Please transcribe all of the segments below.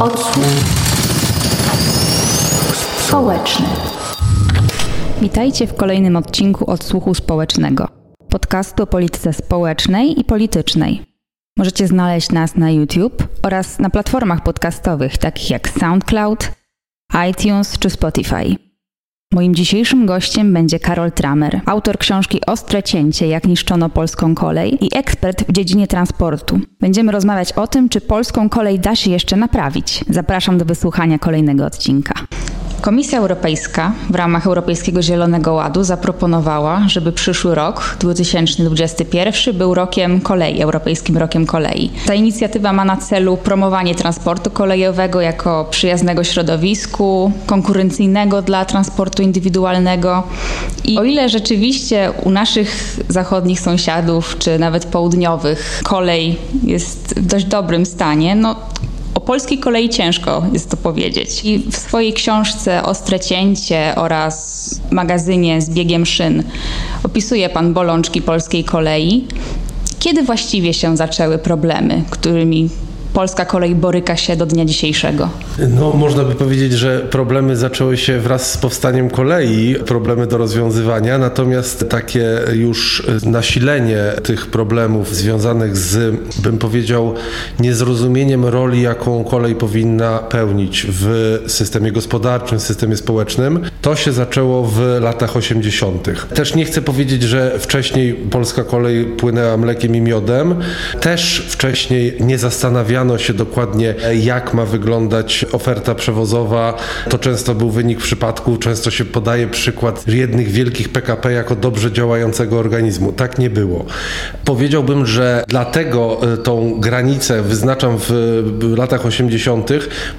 Odsłuch społeczny. Witajcie w kolejnym odcinku Odsłuchu Społecznego, podcastu o polityce społecznej i politycznej. Możecie znaleźć nas na YouTube oraz na platformach podcastowych takich jak SoundCloud, iTunes czy Spotify. Moim dzisiejszym gościem będzie Karol Tramer, autor książki Ostre cięcie, jak niszczono polską kolej i ekspert w dziedzinie transportu. Będziemy rozmawiać o tym, czy polską kolej da się jeszcze naprawić. Zapraszam do wysłuchania kolejnego odcinka. Komisja Europejska w ramach Europejskiego Zielonego Ładu zaproponowała, żeby przyszły rok 2021 był rokiem kolei, Europejskim Rokiem Kolei. Ta inicjatywa ma na celu promowanie transportu kolejowego jako przyjaznego środowisku, konkurencyjnego dla transportu indywidualnego. I o ile rzeczywiście u naszych zachodnich sąsiadów, czy nawet południowych, kolej jest w dość dobrym stanie, no polskiej kolei ciężko jest to powiedzieć. I w swojej książce Ostre cięcie oraz magazynie z biegiem szyn opisuje pan bolączki polskiej kolei. Kiedy właściwie się zaczęły problemy, którymi polska kolej boryka się do dnia dzisiejszego? No, można by powiedzieć, że problemy zaczęły się wraz z powstaniem kolei, problemy do rozwiązywania, natomiast takie już nasilenie tych problemów związanych z, bym powiedział, niezrozumieniem roli, jaką kolej powinna pełnić w systemie gospodarczym, systemie społecznym, to się zaczęło w latach 80. Też nie chcę powiedzieć, że wcześniej polska kolej płynęła mlekiem i miodem. Też wcześniej nie zastanawiano się dokładnie, jak ma wyglądać oferta przewozowa. To często był wynik przypadku, często się podaje przykład jednych wielkich PKP jako dobrze działającego organizmu. Tak nie było. Powiedziałbym, że dlatego e, tą granicę wyznaczam w latach 80.,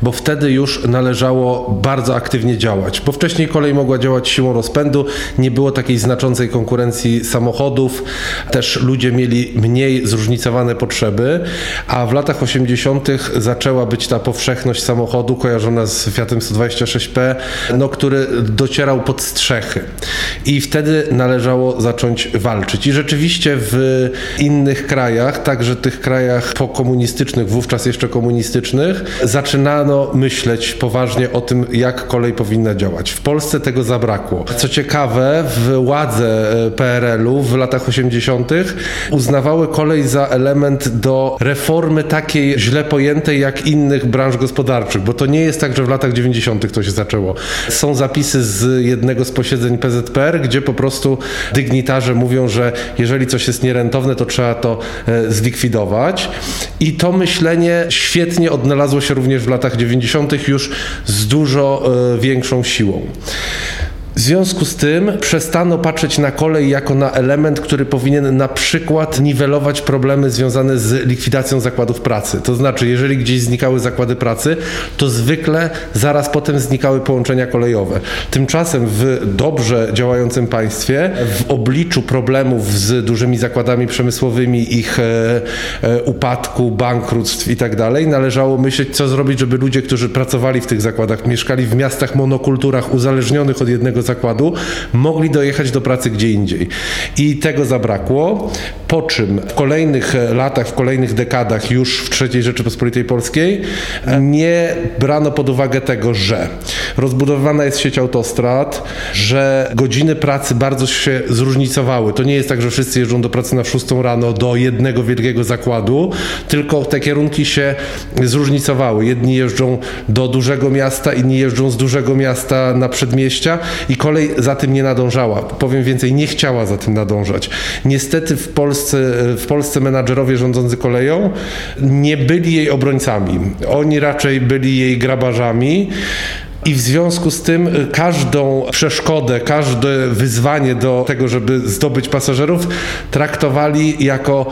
bo wtedy już należało bardzo aktywnie działać, bo wcześniej kolej mogła działać siłą rozpędu, nie było takiej znaczącej konkurencji samochodów, też ludzie mieli mniej zróżnicowane potrzeby, a w latach 80 zaczęła być ta powszechność samochodu kojarzona z Fiatem 126P, no, który docierał pod strzechy. I wtedy należało zacząć walczyć. I rzeczywiście w innych krajach, także tych krajach pokomunistycznych, wówczas jeszcze komunistycznych, zaczynano myśleć poważnie o tym, jak kolej powinna działać. W Polsce tego zabrakło. Co ciekawe, władze e, PRL-u w latach 80. uznawały kolej za element do reformy takiej źle pojętej jak innych branż gospodarczych, bo to nie jest tak, że w latach 90. to się zaczęło. Są zapisy z jednego z posiedzeń PZPR, gdzie po prostu dygnitarze mówią, że jeżeli coś jest nierentowne, to trzeba to e, zlikwidować. I to myślenie świetnie odnalazło się również w latach 90. już z dużo e, większą siłą. W związku z tym przestano patrzeć na kolej jako na element, który powinien na przykład niwelować problemy związane z likwidacją zakładów pracy. To znaczy, jeżeli gdzieś znikały zakłady pracy, to zwykle zaraz potem znikały połączenia kolejowe. Tymczasem w dobrze działającym państwie, w obliczu problemów z dużymi zakładami przemysłowymi, ich e, e, upadku, bankructw i tak dalej, należało myśleć, co zrobić, żeby ludzie, którzy pracowali w tych zakładach, mieszkali w miastach monokulturach uzależnionych od jednego zakładu, mogli dojechać do pracy gdzie indziej. I tego zabrakło, po czym w kolejnych latach, w kolejnych dekadach już w III Rzeczypospolitej Polskiej nie brano pod uwagę tego, że rozbudowana jest sieć autostrad, że godziny pracy bardzo się zróżnicowały. To nie jest tak, że wszyscy jeżdżą do pracy na 6 rano do jednego wielkiego zakładu, tylko te kierunki się zróżnicowały. Jedni jeżdżą do dużego miasta, inni jeżdżą z dużego miasta na przedmieścia i kolej za tym nie nadążała. Powiem więcej, nie chciała za tym nadążać. Niestety w Polsce, w Polsce menadżerowie rządzący koleją nie byli jej obrońcami. Oni raczej byli jej grabarzami. I w związku z tym każdą przeszkodę, każde wyzwanie do tego, żeby zdobyć pasażerów, traktowali jako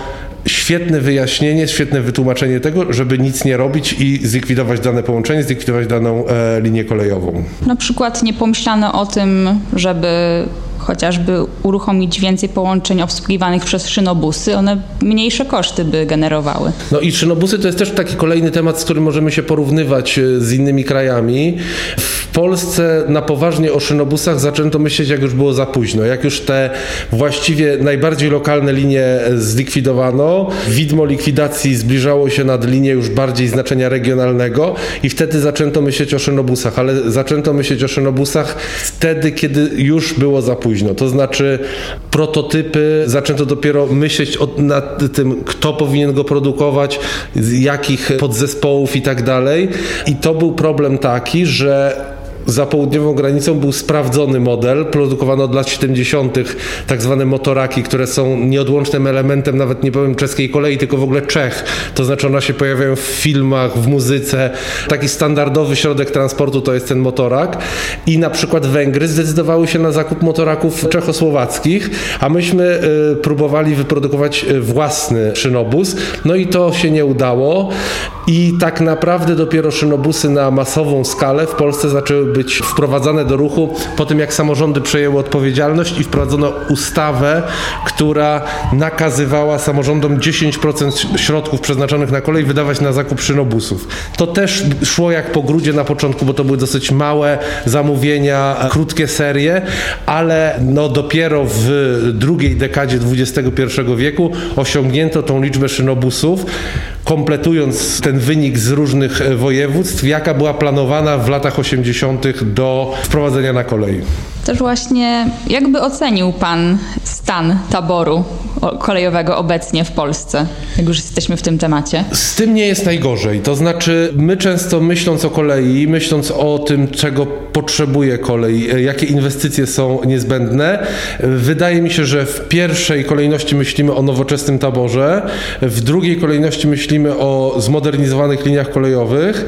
świetne wyjaśnienie, świetne wytłumaczenie tego, żeby nic nie robić i zlikwidować dane połączenie, zlikwidować daną e, linię kolejową. Na przykład nie pomyślano o tym, żeby chociażby uruchomić więcej połączeń obsługiwanych przez szynobusy, one mniejsze koszty by generowały. No i szynobusy to jest też taki kolejny temat, z którym możemy się porównywać e, z innymi krajami. W Polsce na poważnie o szynobusach zaczęto myśleć, jak już było za późno. Jak już te właściwie najbardziej lokalne linie zlikwidowano, widmo likwidacji zbliżało się nad linię już bardziej znaczenia regionalnego i wtedy zaczęto myśleć o szynobusach, ale zaczęto myśleć o szynobusach wtedy, kiedy już było za późno. To znaczy prototypy zaczęto dopiero myśleć o, nad tym, kto powinien go produkować, z jakich podzespołów i tak dalej. I to był problem taki, że za południową granicą był sprawdzony model, produkowany od lat 70., tak zwane motoraki, które są nieodłącznym elementem, nawet nie powiem czeskiej kolei, tylko w ogóle Czech. To znaczy one się pojawiają w filmach, w muzyce. Taki standardowy środek transportu to jest ten motorak. I na przykład Węgry zdecydowały się na zakup motoraków czechosłowackich, a myśmy y, próbowali wyprodukować własny szynobus. No i to się nie udało. I tak naprawdę dopiero szynobusy na masową skalę w Polsce zaczęły być wprowadzane do ruchu po tym, jak samorządy przejęły odpowiedzialność i wprowadzono ustawę, która nakazywała samorządom 10% środków przeznaczonych na kolej wydawać na zakup szynobusów. To też szło jak po grudzie na początku, bo to były dosyć małe zamówienia, krótkie serie, ale no dopiero w drugiej dekadzie XXI wieku osiągnięto tą liczbę szynobusów, kompletując ten wynik z różnych województw, jaka była planowana w latach 80 do wprowadzenia na kolei. Też właśnie, jakby ocenił Pan stan taboru kolejowego obecnie w Polsce, jak już jesteśmy w tym temacie? Z tym nie jest najgorzej. To znaczy, my często myśląc o kolei, myśląc o tym, czego potrzebuje kolej, e, jakie inwestycje są niezbędne, wydaje mi się, że w pierwszej kolejności myślimy o nowoczesnym taborze, w drugiej kolejności myślimy o zmodernizowanych liniach kolejowych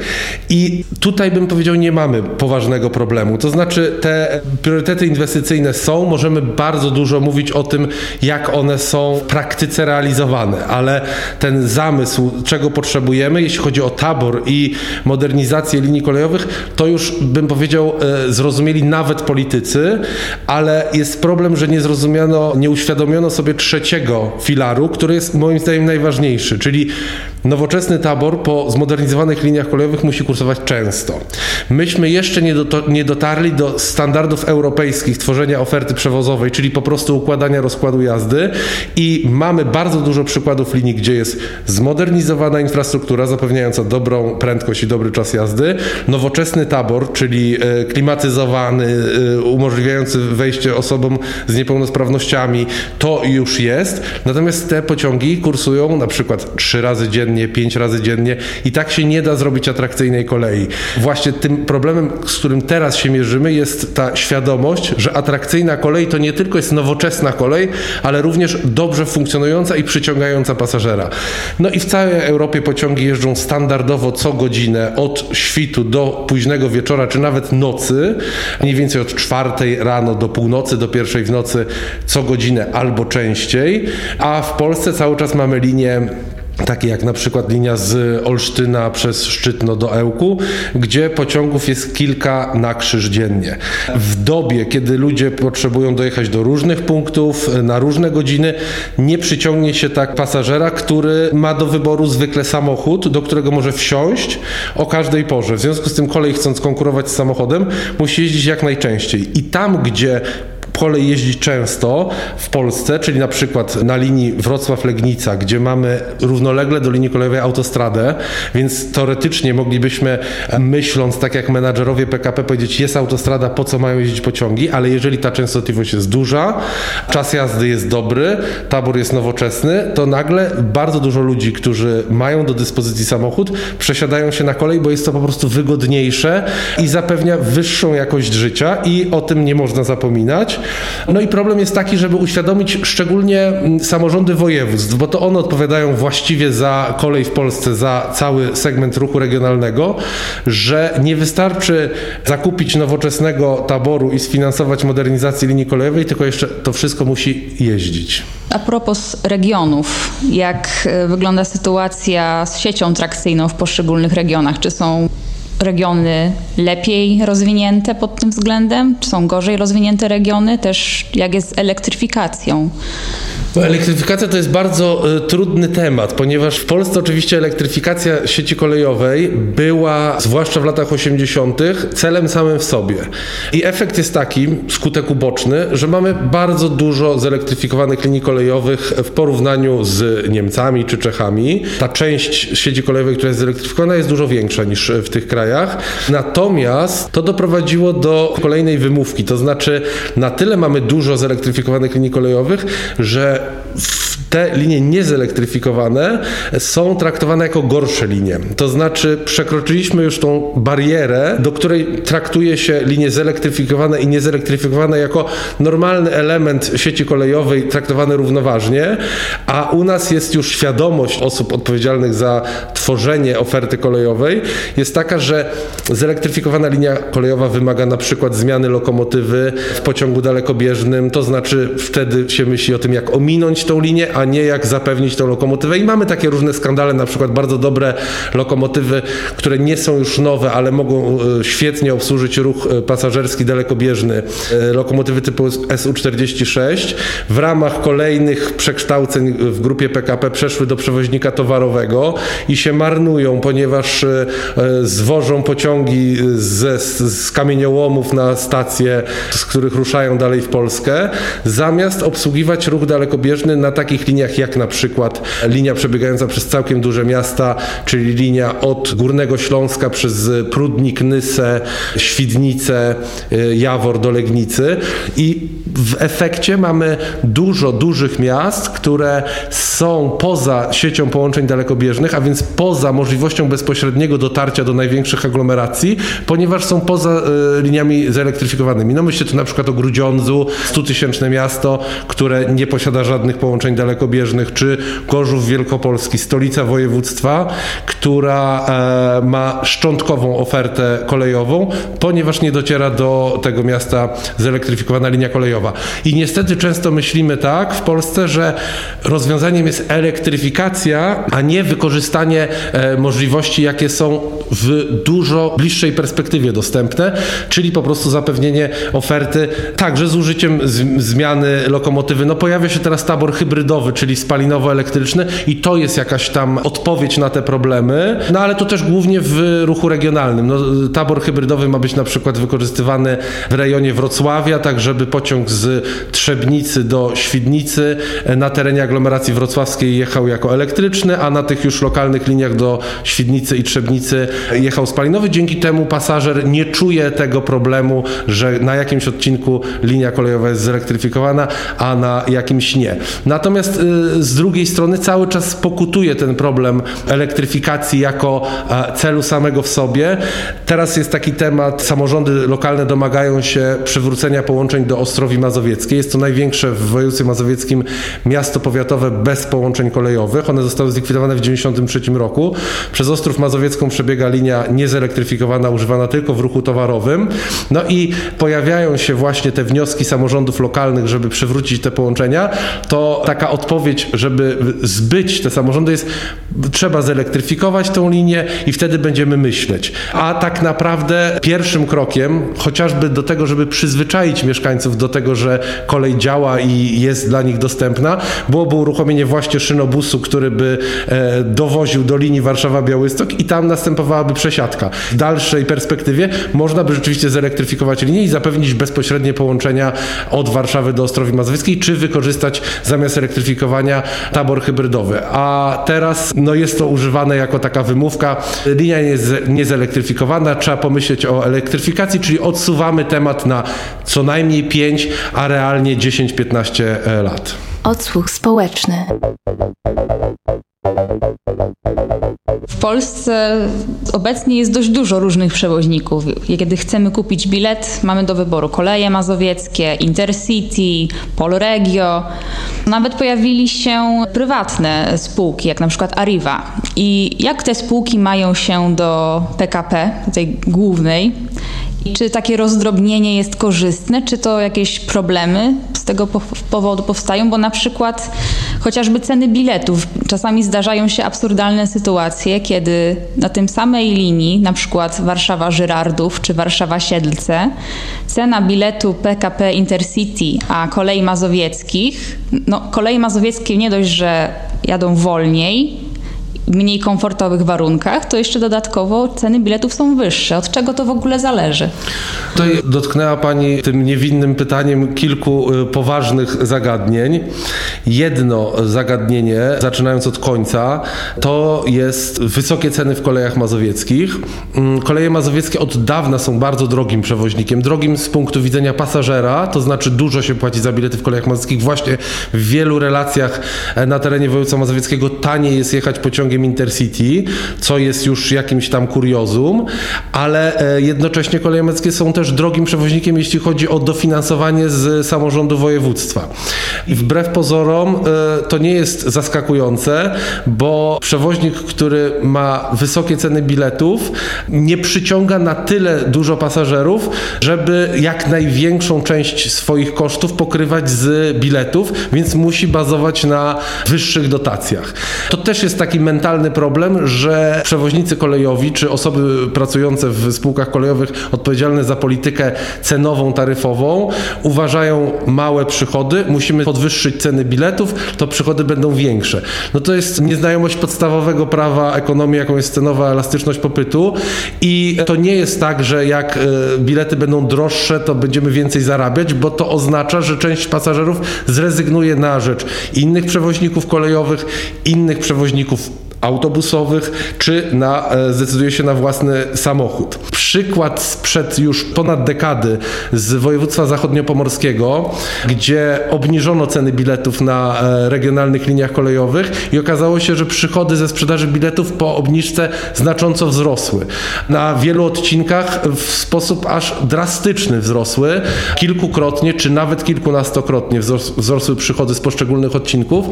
i tutaj bym powiedział, nie mamy poważnego problemu. To znaczy, te priorytety inwestycyjne są, możemy bardzo dużo mówić o tym, jak one są w praktyce realizowane, ale ten zamysł, czego potrzebujemy, jeśli chodzi o tabor i modernizację linii kolejowych, to już bym powiedział, e, zrozumieli nawet politycy, ale jest problem, że nie zrozumiano, nie uświadomiono sobie trzeciego filaru, który jest moim zdaniem najważniejszy, czyli nowoczesny tabor po zmodernizowanych liniach kolejowych musi kursować często. Myśmy jeszcze nie, do, nie dotarli do standardów europejskich tworzenia oferty przewozowej, czyli po prostu układania rozkładu jazdy i mamy bardzo dużo przykładów linii, gdzie jest zmodernizowana infrastruktura zapewniająca dobrą prędkość i dobry czas jazdy, nowoczesny tabor, czyli e, klimatyzowany, e, umożliwiający wejście osobom z niepełnosprawnościami, to już jest. Natomiast te pociągi kursują na przykład trzy razy dziennie, pięć razy dziennie i tak się nie da zrobić atrakcyjnej kolei. Właśnie tym problemem, z którym teraz się mierzymy, jest ta świadomość, że atrakcyjna kolej to nie tylko jest nowoczesna kolej, ale również dobrze funkcjonująca i przyciągająca pasażera. No i w całej Europie pociągi jeżdżą standardowo co godzinę od świtu do późnego wieczora, czy nawet nocy, mniej więcej od czwartej rano do północy, do pierwszej w nocy co godzinę albo częściej, a w Polsce cały czas mamy linię takie jak na przykład linia z Olsztyna przez Szczytno do Ełku, gdzie pociągów jest kilka na krzyż dziennie. W dobie, kiedy ludzie potrzebują dojechać do różnych punktów na różne godziny, nie przyciągnie się tak pasażera, który ma do wyboru zwykle samochód, do którego może wsiąść o każdej porze. W związku z tym kolej chcąc konkurować z samochodem, musi jeździć jak najczęściej. I tam, gdzie kolej jeździ często w Polsce, czyli na przykład na linii Wrocław-Legnica, gdzie mamy równolegle do linii kolejowej autostradę, więc teoretycznie moglibyśmy, myśląc tak jak menadżerowie PKP, powiedzieć, jest autostrada, po co mają jeździć pociągi, ale jeżeli ta częstotliwość jest duża, czas jazdy jest dobry, tabor jest nowoczesny, to nagle bardzo dużo ludzi, którzy mają do dyspozycji samochód, przesiadają się na kolej, bo jest to po prostu wygodniejsze i zapewnia wyższą jakość życia i o tym nie można zapominać. No i problem jest taki, żeby uświadomić szczególnie mm, samorządy województw, bo to one odpowiadają właściwie za kolej w Polsce, za cały segment ruchu regionalnego, że nie wystarczy zakupić nowoczesnego taboru i sfinansować modernizację linii kolejowej, tylko jeszcze to wszystko musi jeździć. A propos regionów, jak e, wygląda sytuacja z siecią trakcyjną w poszczególnych regionach? Czy są regiony lepiej rozwinięte pod tym względem? Czy są gorzej rozwinięte regiony? Też jak jest z elektryfikacją? No, elektryfikacja to jest bardzo y, trudny temat, ponieważ w Polsce oczywiście elektryfikacja sieci kolejowej była, zwłaszcza w latach 80., celem samym w sobie. I efekt jest taki, skutek uboczny, że mamy bardzo dużo zelektryfikowanych linii kolejowych w porównaniu z Niemcami czy Czechami. Ta część sieci kolejowej, która jest zelektryfikowana, jest dużo większa niż w tych krajach. Natomiast to doprowadziło do kolejnej wymówki, to znaczy na tyle mamy dużo zelektryfikowanych linii kolejowych, że te linie niezelektryfikowane są traktowane jako gorsze linie. To znaczy przekroczyliśmy już tą barierę, do której traktuje się linie zelektryfikowane i niezelektryfikowane jako normalny element sieci kolejowej traktowany równoważnie, a u nas jest już świadomość osób odpowiedzialnych za tworzenie oferty kolejowej. Jest taka, że zelektryfikowana linia kolejowa wymaga na przykład zmiany lokomotywy w pociągu dalekobieżnym, to znaczy wtedy się myśli o tym, jak ominąć tą linię, a nie jak zapewnić tą lokomotywę. I mamy takie różne skandale, na przykład bardzo dobre lokomotywy, które nie są już nowe, ale mogą e, świetnie obsłużyć ruch e, pasażerski dalekobieżny. E, lokomotywy typu SU-46 w ramach kolejnych przekształceń w grupie PKP przeszły do przewoźnika towarowego i się marnują, ponieważ zwożą pociągi ze, z kamieniołomów na stacje, z których ruszają dalej w Polskę, zamiast obsługiwać ruch dalekobieżny na takich liniach jak na przykład linia przebiegająca przez całkiem duże miasta, czyli linia od Górnego Śląska przez Prudnik, Nysę, Świdnicę, y, Jawor do Legnicy. I w efekcie mamy dużo dużych miast, które są poza siecią połączeń dalekobieżnych, a więc poza możliwością bezpośredniego dotarcia do największych aglomeracji, ponieważ są poza y, liniami zelektryfikowanymi. No myślę tu na przykład o Grudziądzu, 100-tysięczne miasto, które nie posiada żadnych połączeń dalekobieżnych, czy Gorzów Wielkopolski, stolica województwa, która e, ma szczątkową ofertę kolejową, ponieważ nie dociera do tego miasta zelektryfikowana linia kolejowa. I niestety często myślimy tak w Polsce, że rozwiązaniem jest elektryfikacja, a nie wykorzystanie e, możliwości, jakie są w dużo bliższej perspektywie dostępne, czyli po prostu zapewnienie oferty także z użyciem zmiany lokomotywy. No pojawia się teraz tabor hybrydowy, czyli spalinowo-elektryczny i to jest jakaś tam odpowiedź na te problemy, no ale to też głównie w ruchu regionalnym. No, tabor hybrydowy ma być na przykład wykorzystywany w rejonie Wrocławia, tak żeby pociąg z Trzebnicy do Świdnicy na terenie aglomeracji wrocławskiej jechał jako elektryczny, a na tych już lokalnych liniach do Świdnicy i Trzebnicy jechał spalinowy. Dzięki temu pasażer nie czuje tego problemu, że na jakimś odcinku linia kolejowa jest zelektryfikowana, a na jakimś nie. Natomiast y, z drugiej strony cały czas pokutuje ten problem elektryfikacji jako e, celu samego w sobie. Teraz jest taki temat, samorządy lokalne domagają się przywrócenia połączeń do Ostrowi Mazowieckiej. Jest to największe w województwie mazowieckim miasto powiatowe bez połączeń kolejowych. One zostały zlikwidowane w 1993 roku. Przez Ostrów Mazowiecką przebiega linia niezelektryfikowana, używana tylko w ruchu towarowym. No i pojawiają się właśnie te wnioski samorządów lokalnych, żeby przywrócić te połączenia. To taka odpowiedź, żeby zbyć te samorządy jest trzeba zelektryfikować tą linię i wtedy będziemy myśleć. A tak naprawdę pierwszym krokiem, chociażby do tego, żeby przyzwyczaić mieszkańców do tego, że kolej działa i jest dla nich dostępna, byłoby uruchomienie właśnie szynobusu, który by e, dowoził do linii Warszawa-Białystok i tam następowałaby przesiadka. W dalszej perspektywie można by rzeczywiście zelektryfikować linię i zapewnić bezpośrednie połączenia od Warszawy do Ostrowi Mazowieckiej, czy wykorzystać zamiast elektryfikowania tabor hybrydowy. A teraz no jest to używane jako taka wymówka. Linia jest niezelektryfikowana, trzeba pomyśleć o elektryfikacji, czyli odsuwamy temat na co najmniej 5, a realnie 10-15 e, lat. Odsłuch społeczny. W Polsce obecnie jest dość dużo różnych przewoźników. Kiedy chcemy kupić bilet, mamy do wyboru koleje mazowieckie, Intercity, Polregio. Nawet pojawili się prywatne spółki, jak na przykład Arriva. I jak te spółki mają się do PKP, tej głównej? Czy takie rozdrobnienie jest korzystne? Czy to jakieś problemy z tego powodu powstają? Bo na przykład Chociażby ceny biletów. Czasami zdarzają się absurdalne sytuacje, kiedy na tym samej linii, na przykład Warszawa-Żyrardów czy Warszawa-Siedlce, cena biletu PKP Intercity, a kolei mazowieckich, no kolei mazowieckie nie dość, że jadą wolniej, mniej komfortowych warunkach, to jeszcze dodatkowo ceny biletów są wyższe. Od czego to w ogóle zależy? Tutaj dotknęła Pani tym niewinnym pytaniem kilku y, poważnych zagadnień. Jedno zagadnienie, zaczynając od końca, to jest wysokie ceny w kolejach mazowieckich. Mm, koleje mazowieckie od dawna są bardzo drogim przewoźnikiem. Drogim z punktu widzenia pasażera, to znaczy dużo się płaci za bilety w kolejach mazowieckich. Właśnie w wielu relacjach e, na terenie województwa mazowieckiego taniej jest jechać pociągiem Intercity, co jest już jakimś tam kuriozum, ale e, jednocześnie koleje męskie są też drogim przewoźnikiem, jeśli chodzi o dofinansowanie z samorządu województwa. I wbrew pozorom e, to nie jest zaskakujące, bo przewoźnik, który ma wysokie ceny biletów, nie przyciąga na tyle dużo pasażerów, żeby jak największą część swoich kosztów pokrywać z biletów, więc musi bazować na wyższych dotacjach. To też jest taki fundamentalny problem, że przewoźnicy kolejowi czy osoby pracujące w spółkach kolejowych odpowiedzialne za politykę cenową, taryfową uważają małe przychody, musimy podwyższyć ceny biletów, to przychody będą większe. No to jest nieznajomość podstawowego prawa ekonomii, jaką jest cenowa elastyczność popytu. I to nie jest tak, że jak e, bilety będą droższe, to będziemy więcej zarabiać, bo to oznacza, że część pasażerów zrezygnuje na rzecz innych przewoźników kolejowych, innych przewoźników autobusowych, czy na, e, zdecyduje się na własny samochód. Przykład sprzed już ponad dekady z województwa zachodniopomorskiego, gdzie obniżono ceny biletów na e, regionalnych liniach kolejowych i okazało się, że przychody ze sprzedaży biletów po obniżce znacząco wzrosły. Na wielu odcinkach w sposób aż drastyczny wzrosły, kilkukrotnie czy nawet kilkunastokrotnie wzrosły przychody z poszczególnych odcinków,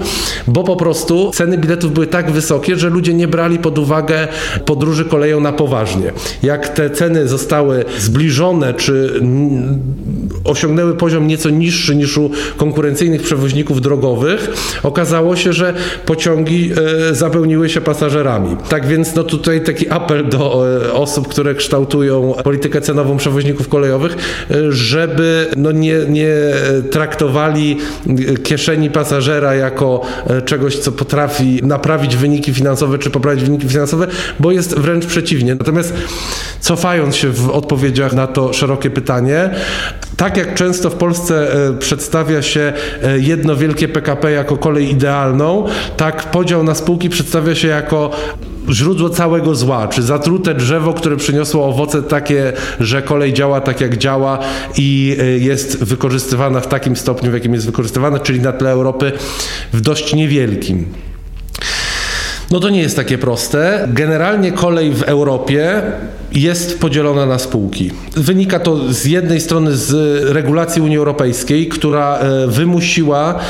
bo po prostu ceny biletów były tak wysokie, że ludzie nie brali pod uwagę podróży koleją na poważnie. Jak te ceny zostały zbliżone, czy osiągnęły poziom nieco niższy niż u konkurencyjnych przewoźników drogowych, okazało się, że pociągi e, zapełniły się pasażerami. Tak więc no tutaj taki apel do e, osób, które kształtują politykę cenową przewoźników kolejowych, e, żeby no nie, nie traktowali kieszeni pasażera jako czegoś, co potrafi naprawić wyniki finansowe finansowe, czy poprawić wyniki finansowe, bo jest wręcz przeciwnie. Natomiast cofając się w odpowiedziach na to szerokie pytanie, tak jak często w Polsce e, przedstawia się e, jedno wielkie PKP jako kolej idealną, tak podział na spółki przedstawia się jako źródło całego zła, czy zatrute drzewo, które przyniosło owoce takie, że kolej działa tak jak działa i e, jest wykorzystywana w takim stopniu, w jakim jest wykorzystywana, czyli na tle Europy w dość niewielkim. No to nie jest takie proste. Generalnie kolej w Europie jest podzielona na spółki. Wynika to z jednej strony z regulacji Unii Europejskiej, która e, wymusiła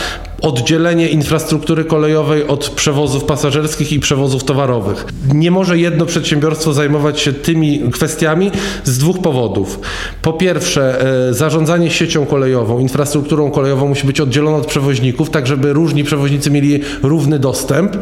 oddzielenie infrastruktury kolejowej od przewozów pasażerskich i przewozów towarowych. Nie może jedno przedsiębiorstwo zajmować się tymi kwestiami z dwóch powodów. Po pierwsze, e, zarządzanie siecią kolejową, infrastrukturą kolejową musi być oddzielone od przewoźników, tak żeby różni przewoźnicy mieli równy dostęp.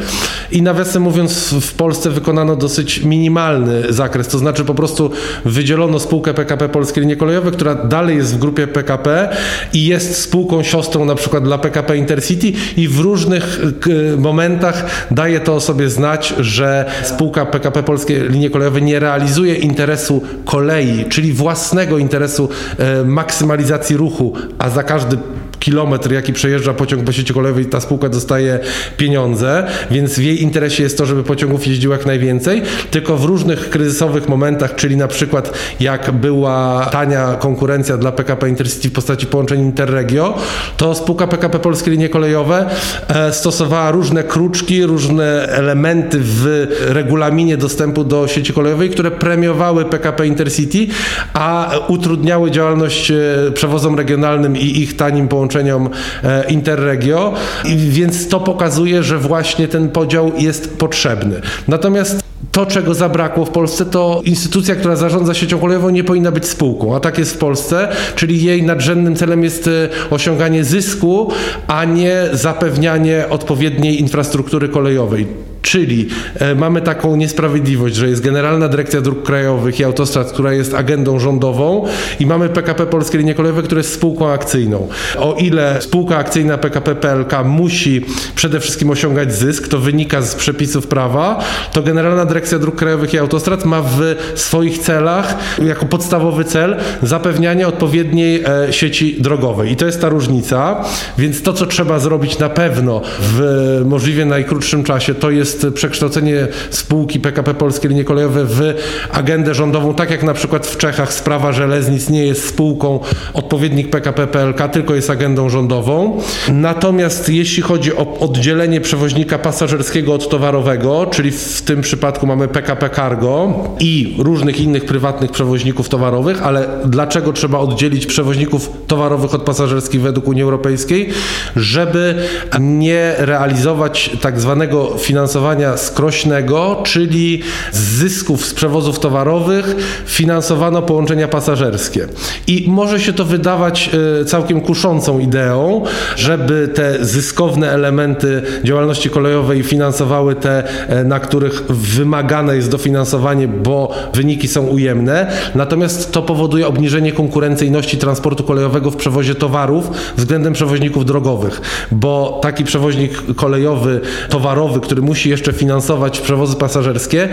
I nawiasem mówiąc, w Polsce wykonano dosyć minimalny zakres, to znaczy po prostu wydzielono spółkę PKP Polskie Linie Kolejowe, która dalej jest w grupie PKP i jest spółką siostrą na przykład dla PKP Intercity City i w różnych momentach daje to o sobie znać, że spółka PKP Polskie Linie Kolejowe nie realizuje interesu kolei, czyli własnego interesu e, maksymalizacji ruchu, a za każdy kilometr, jaki przejeżdża pociąg po sieci kolejowej, ta spółka dostaje pieniądze, więc w jej interesie jest to, żeby pociągów jeździło jak najwięcej, tylko w różnych kryzysowych momentach, czyli na przykład jak była tania konkurencja dla PKP Intercity w postaci połączeń Interregio, to spółka PKP Polskie Linie Kolejowe e, stosowała różne kruczki, różne elementy w regulaminie dostępu do sieci kolejowej, które premiowały PKP Intercity, a utrudniały działalność e, przewozom regionalnym i ich tanim połączeniom połączeniom e, Interregio, więc to pokazuje, że właśnie ten podział jest potrzebny. Natomiast to, czego zabrakło w Polsce, to instytucja, która zarządza siecią kolejową, nie powinna być spółką, a tak jest w Polsce, czyli jej nadrzędnym celem jest e, osiąganie zysku, a nie zapewnianie odpowiedniej infrastruktury kolejowej. Czyli e, mamy taką niesprawiedliwość, że jest Generalna Dyrekcja Dróg Krajowych i Autostrad, która jest agendą rządową i mamy PKP Polskie Linie Kolejowe, które jest spółką akcyjną. O ile spółka akcyjna PKP PLK musi przede wszystkim osiągać zysk, to wynika z przepisów prawa, to Generalna Dyrekcja Dróg Krajowych i Autostrad ma w swoich celach jako podstawowy cel zapewnianie odpowiedniej e, sieci drogowej. I to jest ta różnica. Więc to, co trzeba zrobić na pewno w możliwie najkrótszym czasie, to jest jest przekształcenie spółki PKP Polskie Linie Kolejowe w agendę rządową, tak jak na przykład w Czechach sprawa żeleznic nie jest spółką odpowiednik PKP PLK, tylko jest agendą rządową. Natomiast jeśli chodzi o oddzielenie przewoźnika pasażerskiego od towarowego, czyli w tym przypadku mamy PKP Cargo i różnych innych prywatnych przewoźników towarowych, ale dlaczego trzeba oddzielić przewoźników towarowych od pasażerskich według Unii Europejskiej? Żeby nie realizować tak zwanego finansowania finansowania skrośnego, czyli z zysków z przewozów towarowych finansowano połączenia pasażerskie. I może się to wydawać e, całkiem kuszącą ideą, żeby te zyskowne elementy działalności kolejowej finansowały te, e, na których wymagane jest dofinansowanie, bo wyniki są ujemne. Natomiast to powoduje obniżenie konkurencyjności transportu kolejowego w przewozie towarów względem przewoźników drogowych, bo taki przewoźnik kolejowy, towarowy, który musi jeszcze finansować przewozy pasażerskie,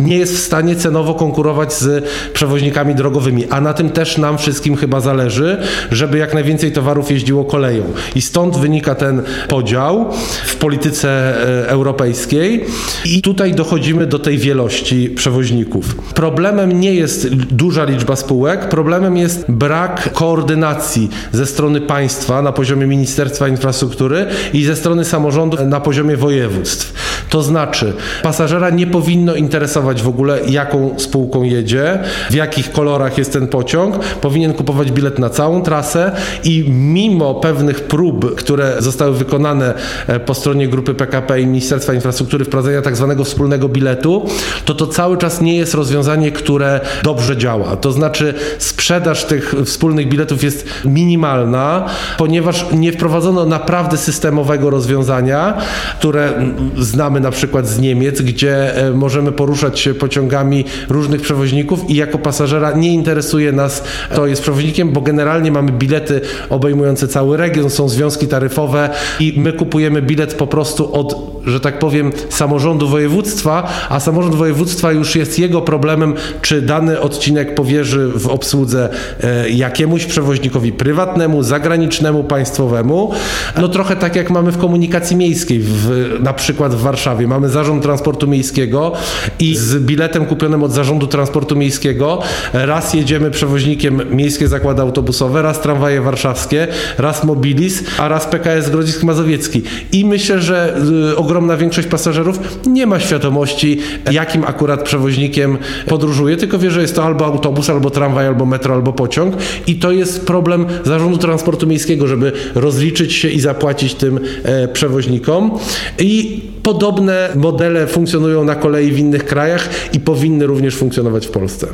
nie jest w stanie cenowo konkurować z przewoźnikami drogowymi. A na tym też nam wszystkim chyba zależy, żeby jak najwięcej towarów jeździło koleją. I stąd wynika ten podział w polityce e, europejskiej. I tutaj dochodzimy do tej wielości przewoźników. Problemem nie jest duża liczba spółek, problemem jest brak koordynacji ze strony państwa na poziomie Ministerstwa Infrastruktury i ze strony samorządów na poziomie województw. To znaczy, pasażera nie powinno interesować w ogóle, jaką spółką jedzie, w jakich kolorach jest ten pociąg. Powinien kupować bilet na całą trasę i mimo pewnych prób, które zostały wykonane e, po stronie grupy PKP i Ministerstwa Infrastruktury wprowadzenia tak zwanego wspólnego biletu, to to cały czas nie jest rozwiązanie, które dobrze działa. To znaczy sprzedaż tych wspólnych biletów jest minimalna, ponieważ nie wprowadzono naprawdę systemowego rozwiązania, które znamy na przykład z Niemiec, gdzie e, możemy poruszać się pociągami różnych przewoźników i jako pasażera nie interesuje nas, kto jest przewoźnikiem, bo generalnie mamy bilety obejmujące cały region, są związki taryfowe i my kupujemy bilet po prostu od, że tak powiem, samorządu województwa, a samorząd województwa już jest jego problemem, czy dany odcinek powierzy w obsłudze e, jakiemuś przewoźnikowi prywatnemu, zagranicznemu, państwowemu. No trochę tak jak mamy w komunikacji miejskiej, w, na przykład w Warszawie. Mamy zarząd transportu miejskiego i z biletem kupionym od zarządu transportu miejskiego raz jedziemy przewoźnikiem miejskie zakłady autobusowe, raz tramwaje warszawskie, raz Mobilis, a raz PKS Grodzisk Mazowiecki. I myślę, że y, ogromna większość pasażerów nie ma świadomości, jakim akurat przewoźnikiem podróżuje, tylko wie, że jest to albo autobus, albo tramwaj, albo metro, albo pociąg. I to jest problem zarządu transportu miejskiego, żeby rozliczyć się i zapłacić tym e, przewoźnikom. I podobne modele funkcjonują na kolei w innych krajach i powinny również funkcjonować w Polsce.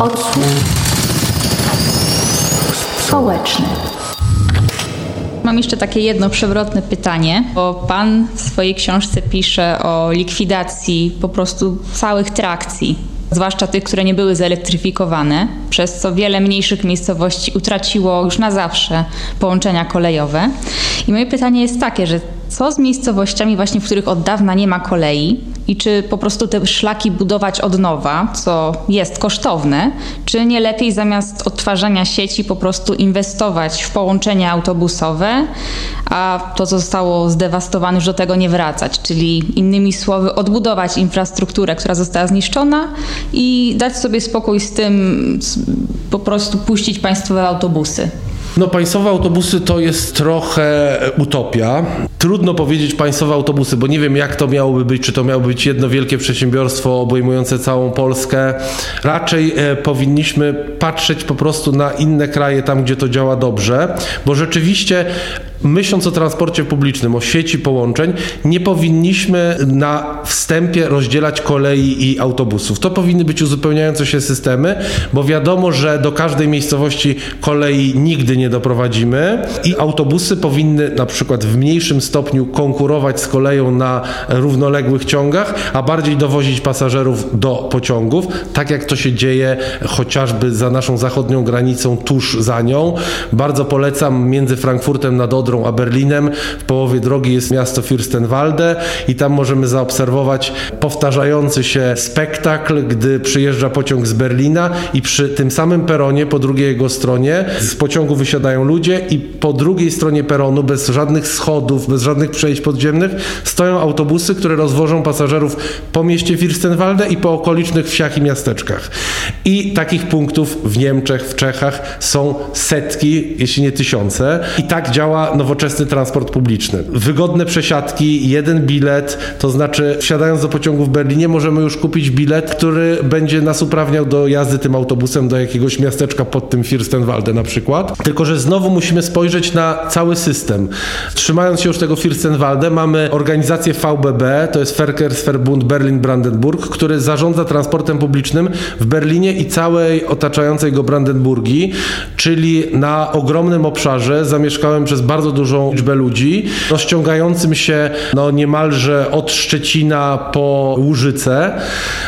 Odsłuch społeczny. Mam jeszcze takie jedno przewrotne pytanie, bo pan w swojej książce pisze o likwidacji po prostu całych trakcji zwłaszcza tych, które nie były zelektryfikowane, przez co wiele mniejszych miejscowości utraciło już na zawsze połączenia kolejowe. I moje pytanie jest takie, że co z miejscowościami właśnie, w których od dawna nie ma kolei? I czy po prostu te szlaki budować od nowa, co jest kosztowne, czy nie lepiej zamiast odtwarzania sieci po prostu inwestować w połączenia autobusowe, a to, co zostało zdewastowane, już do tego nie wracać, czyli innymi słowy odbudować infrastrukturę, która została zniszczona i dać sobie spokój z tym, po prostu puścić państwowe autobusy. No państwowe autobusy to jest trochę utopia. Trudno powiedzieć państwowe autobusy, bo nie wiem jak to miałoby być, czy to miałoby być jedno wielkie przedsiębiorstwo obejmujące całą Polskę. Raczej e, powinniśmy patrzeć po prostu na inne kraje, tam gdzie to działa dobrze, bo rzeczywiście myśląc o transporcie publicznym, o sieci połączeń, nie powinniśmy na wstępie rozdzielać kolei i autobusów. To powinny być uzupełniające się systemy, bo wiadomo, że do każdej miejscowości kolei nigdy nie doprowadzimy i autobusy powinny na przykład w mniejszym stopniu konkurować z koleją na równoległych ciągach, a bardziej dowozić pasażerów do pociągów, tak jak to się dzieje chociażby za naszą zachodnią granicą, tuż za nią. Bardzo polecam między Frankfurtem nad Odrą a Berlinem. W połowie drogi jest miasto Fürstenwalde i tam możemy zaobserwować powtarzający się spektakl, gdy przyjeżdża pociąg z Berlina i przy tym samym peronie, po drugiej jego stronie, z pociągu wysiadają ludzie i po drugiej stronie peronu, bez żadnych schodów, bez żadnych przejść podziemnych, stoją autobusy, które rozwożą pasażerów po mieście Fürstenwalde i po okolicznych wsiach i miasteczkach. I takich punktów w Niemczech, w Czechach są setki, jeśli nie tysiące. I tak działa nowoczesny transport publiczny. Wygodne przesiadki, jeden bilet, to znaczy wsiadając do pociągu w Berlinie możemy już kupić bilet, który będzie nas uprawniał do jazdy tym autobusem do jakiegoś miasteczka pod tym Fürstenwalde na przykład. Tylko, że znowu musimy spojrzeć na cały system. Trzymając się już tego Fürstenwalde, mamy organizację VBB, to jest Verkehrsverbund Berlin-Brandenburg, który zarządza transportem publicznym w Berlinie i całej otaczającej go Brandenburgii, czyli na ogromnym obszarze zamieszkałem przez bardzo dużą liczbę ludzi, rozciągającym się no, niemalże od Szczecina po Łużyce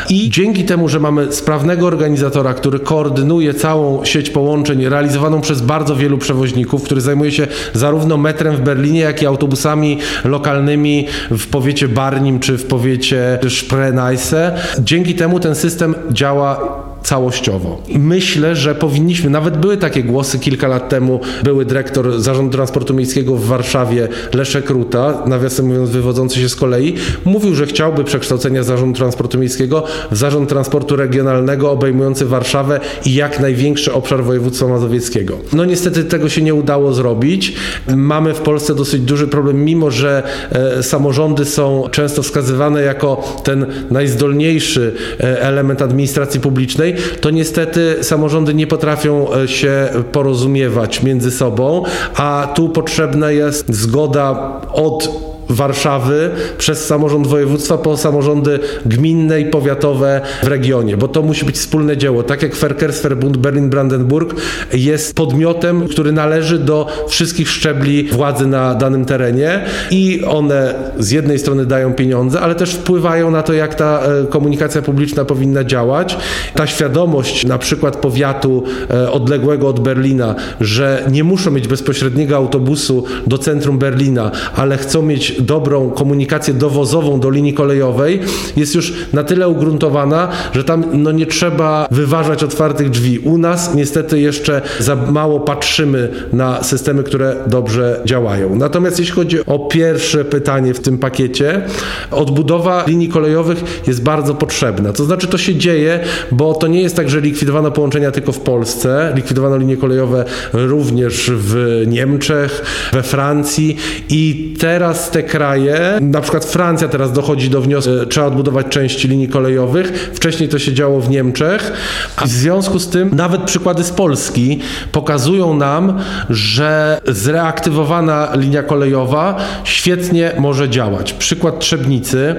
i dzięki temu, że mamy sprawnego organizatora, który koordynuje całą sieć połączeń realizowaną przez bardzo wielu przewoźników, który zajmuje się zarówno metrem w Berlinie, jak i autobusami lokalnymi w powiecie Barnim czy w powiecie Spreneise. Dzięki temu ten system działa całościowo. Myślę, że powinniśmy, nawet były takie głosy kilka lat temu, były dyrektor Zarządu Transportu Miejskiego w Warszawie Leszek Ruta, nawiasem mówiąc wywodzący się z kolei, mówił, że chciałby przekształcenia Zarządu Transportu Miejskiego w Zarząd Transportu Regionalnego obejmujący Warszawę i jak największy obszar województwa mazowieckiego. No niestety tego się nie udało zrobić. Mamy w Polsce dosyć duży problem, mimo że e, samorządy są często wskazywane jako ten najzdolniejszy e, element administracji publicznej, to niestety samorządy nie potrafią e, się porozumiewać między sobą, a tu potrzebna jest zgoda od Warszawy przez samorząd województwa po samorządy gminne i powiatowe w regionie, bo to musi być wspólne dzieło. Tak jak Verkehrsverbund Berlin-Brandenburg jest podmiotem, który należy do wszystkich szczebli władzy na danym terenie i one z jednej strony dają pieniądze, ale też wpływają na to, jak ta e, komunikacja publiczna powinna działać. Ta świadomość na przykład powiatu e, odległego od Berlina, że nie muszą mieć bezpośredniego autobusu do centrum Berlina, ale chcą mieć dobrą komunikację dowozową do linii kolejowej jest już na tyle ugruntowana, że tam no, nie trzeba wyważać otwartych drzwi. U nas niestety jeszcze za mało patrzymy na systemy, które dobrze działają. Natomiast jeśli chodzi o pierwsze pytanie w tym pakiecie, odbudowa linii kolejowych jest bardzo potrzebna. To znaczy to się dzieje, bo to nie jest tak, że likwidowano połączenia tylko w Polsce, likwidowano linie kolejowe również w Niemczech, we Francji i teraz te kraje, na przykład Francja teraz dochodzi do wniosku, trzeba odbudować części linii kolejowych. Wcześniej to się działo w Niemczech. A w związku z tym nawet przykłady z Polski pokazują nam, że zreaktywowana linia kolejowa świetnie może działać. Przykład Trzebnicy,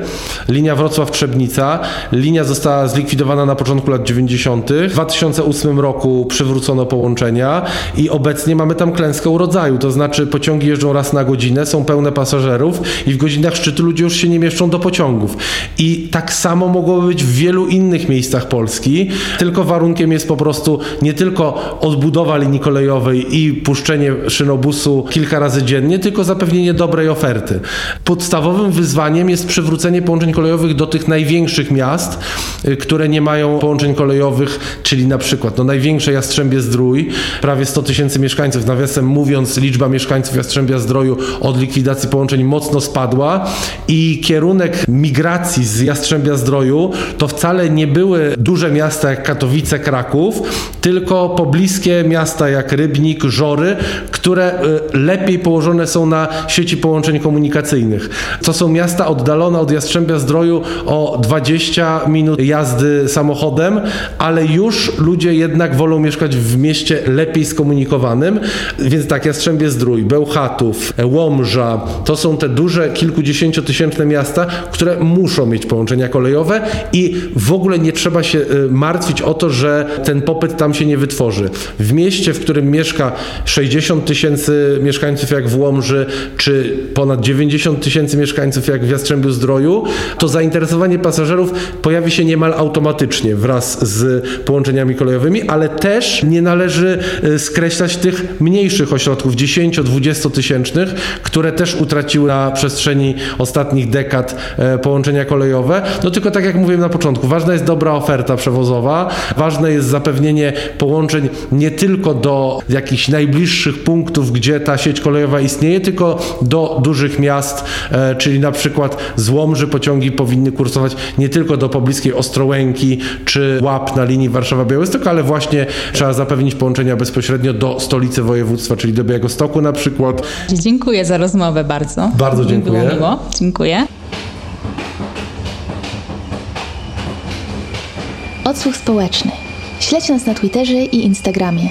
linia Wrocław-Trzebnica. Linia została zlikwidowana na początku lat 90. W 2008 roku przywrócono połączenia i obecnie mamy tam klęskę urodzaju, to znaczy pociągi jeżdżą raz na godzinę, są pełne pasażerów i w godzinach szczytu ludzie już się nie mieszczą do pociągów. I tak samo mogłoby być w wielu innych miejscach Polski, tylko warunkiem jest po prostu nie tylko odbudowa linii kolejowej i puszczenie szynobusu kilka razy dziennie, tylko zapewnienie dobrej oferty. Podstawowym wyzwaniem jest przywrócenie połączeń kolejowych do tych największych miast, y, które nie mają połączeń kolejowych, czyli na przykład no, największe Jastrzębie Zdrój, prawie 100 tysięcy mieszkańców, nawiasem mówiąc liczba mieszkańców Jastrzębia Zdroju od likwidacji połączeń mocno mocno spadła i kierunek migracji z Jastrzębia Zdroju to wcale nie były duże miasta jak Katowice, Kraków, tylko pobliskie miasta jak Rybnik, Żory, które y, lepiej położone są na sieci połączeń komunikacyjnych. To są miasta oddalone od Jastrzębia Zdroju o 20 minut jazdy samochodem, ale już ludzie jednak wolą mieszkać w mieście lepiej skomunikowanym, więc tak Jastrzębie Zdrój, Bełchatów, Łomża, to są te duże, kilkudziesięciotysięczne miasta, które muszą mieć połączenia kolejowe i w ogóle nie trzeba się y, martwić o to, że ten popyt tam się nie wytworzy. W mieście, w którym mieszka 60 tysięcy mieszkańców jak w Łomży, czy ponad 90 tysięcy mieszkańców jak w Jastrzębiu Zdroju, to zainteresowanie pasażerów pojawi się niemal automatycznie wraz z połączeniami kolejowymi, ale też nie należy y, skreślać tych mniejszych ośrodków, 10-20 tysięcznych, które też utraciły na przestrzeni ostatnich dekad e, połączenia kolejowe. No tylko tak jak mówiłem na początku, ważna jest dobra oferta przewozowa, ważne jest zapewnienie połączeń nie tylko do jakichś najbliższych punktów, gdzie ta sieć kolejowa istnieje, tylko do dużych miast, e, czyli na przykład z Łomży pociągi powinny kursować nie tylko do pobliskiej Ostrołęki czy Łap na linii Warszawa-Białystok, ale właśnie trzeba zapewnić połączenia bezpośrednio do stolicy województwa, czyli do Białegostoku na przykład. Dziękuję za rozmowę bardzo. Bardzo dziękuję. Było miło. Dziękuję. Odsłuch społeczny. Śledź nas na Twitterze i Instagramie.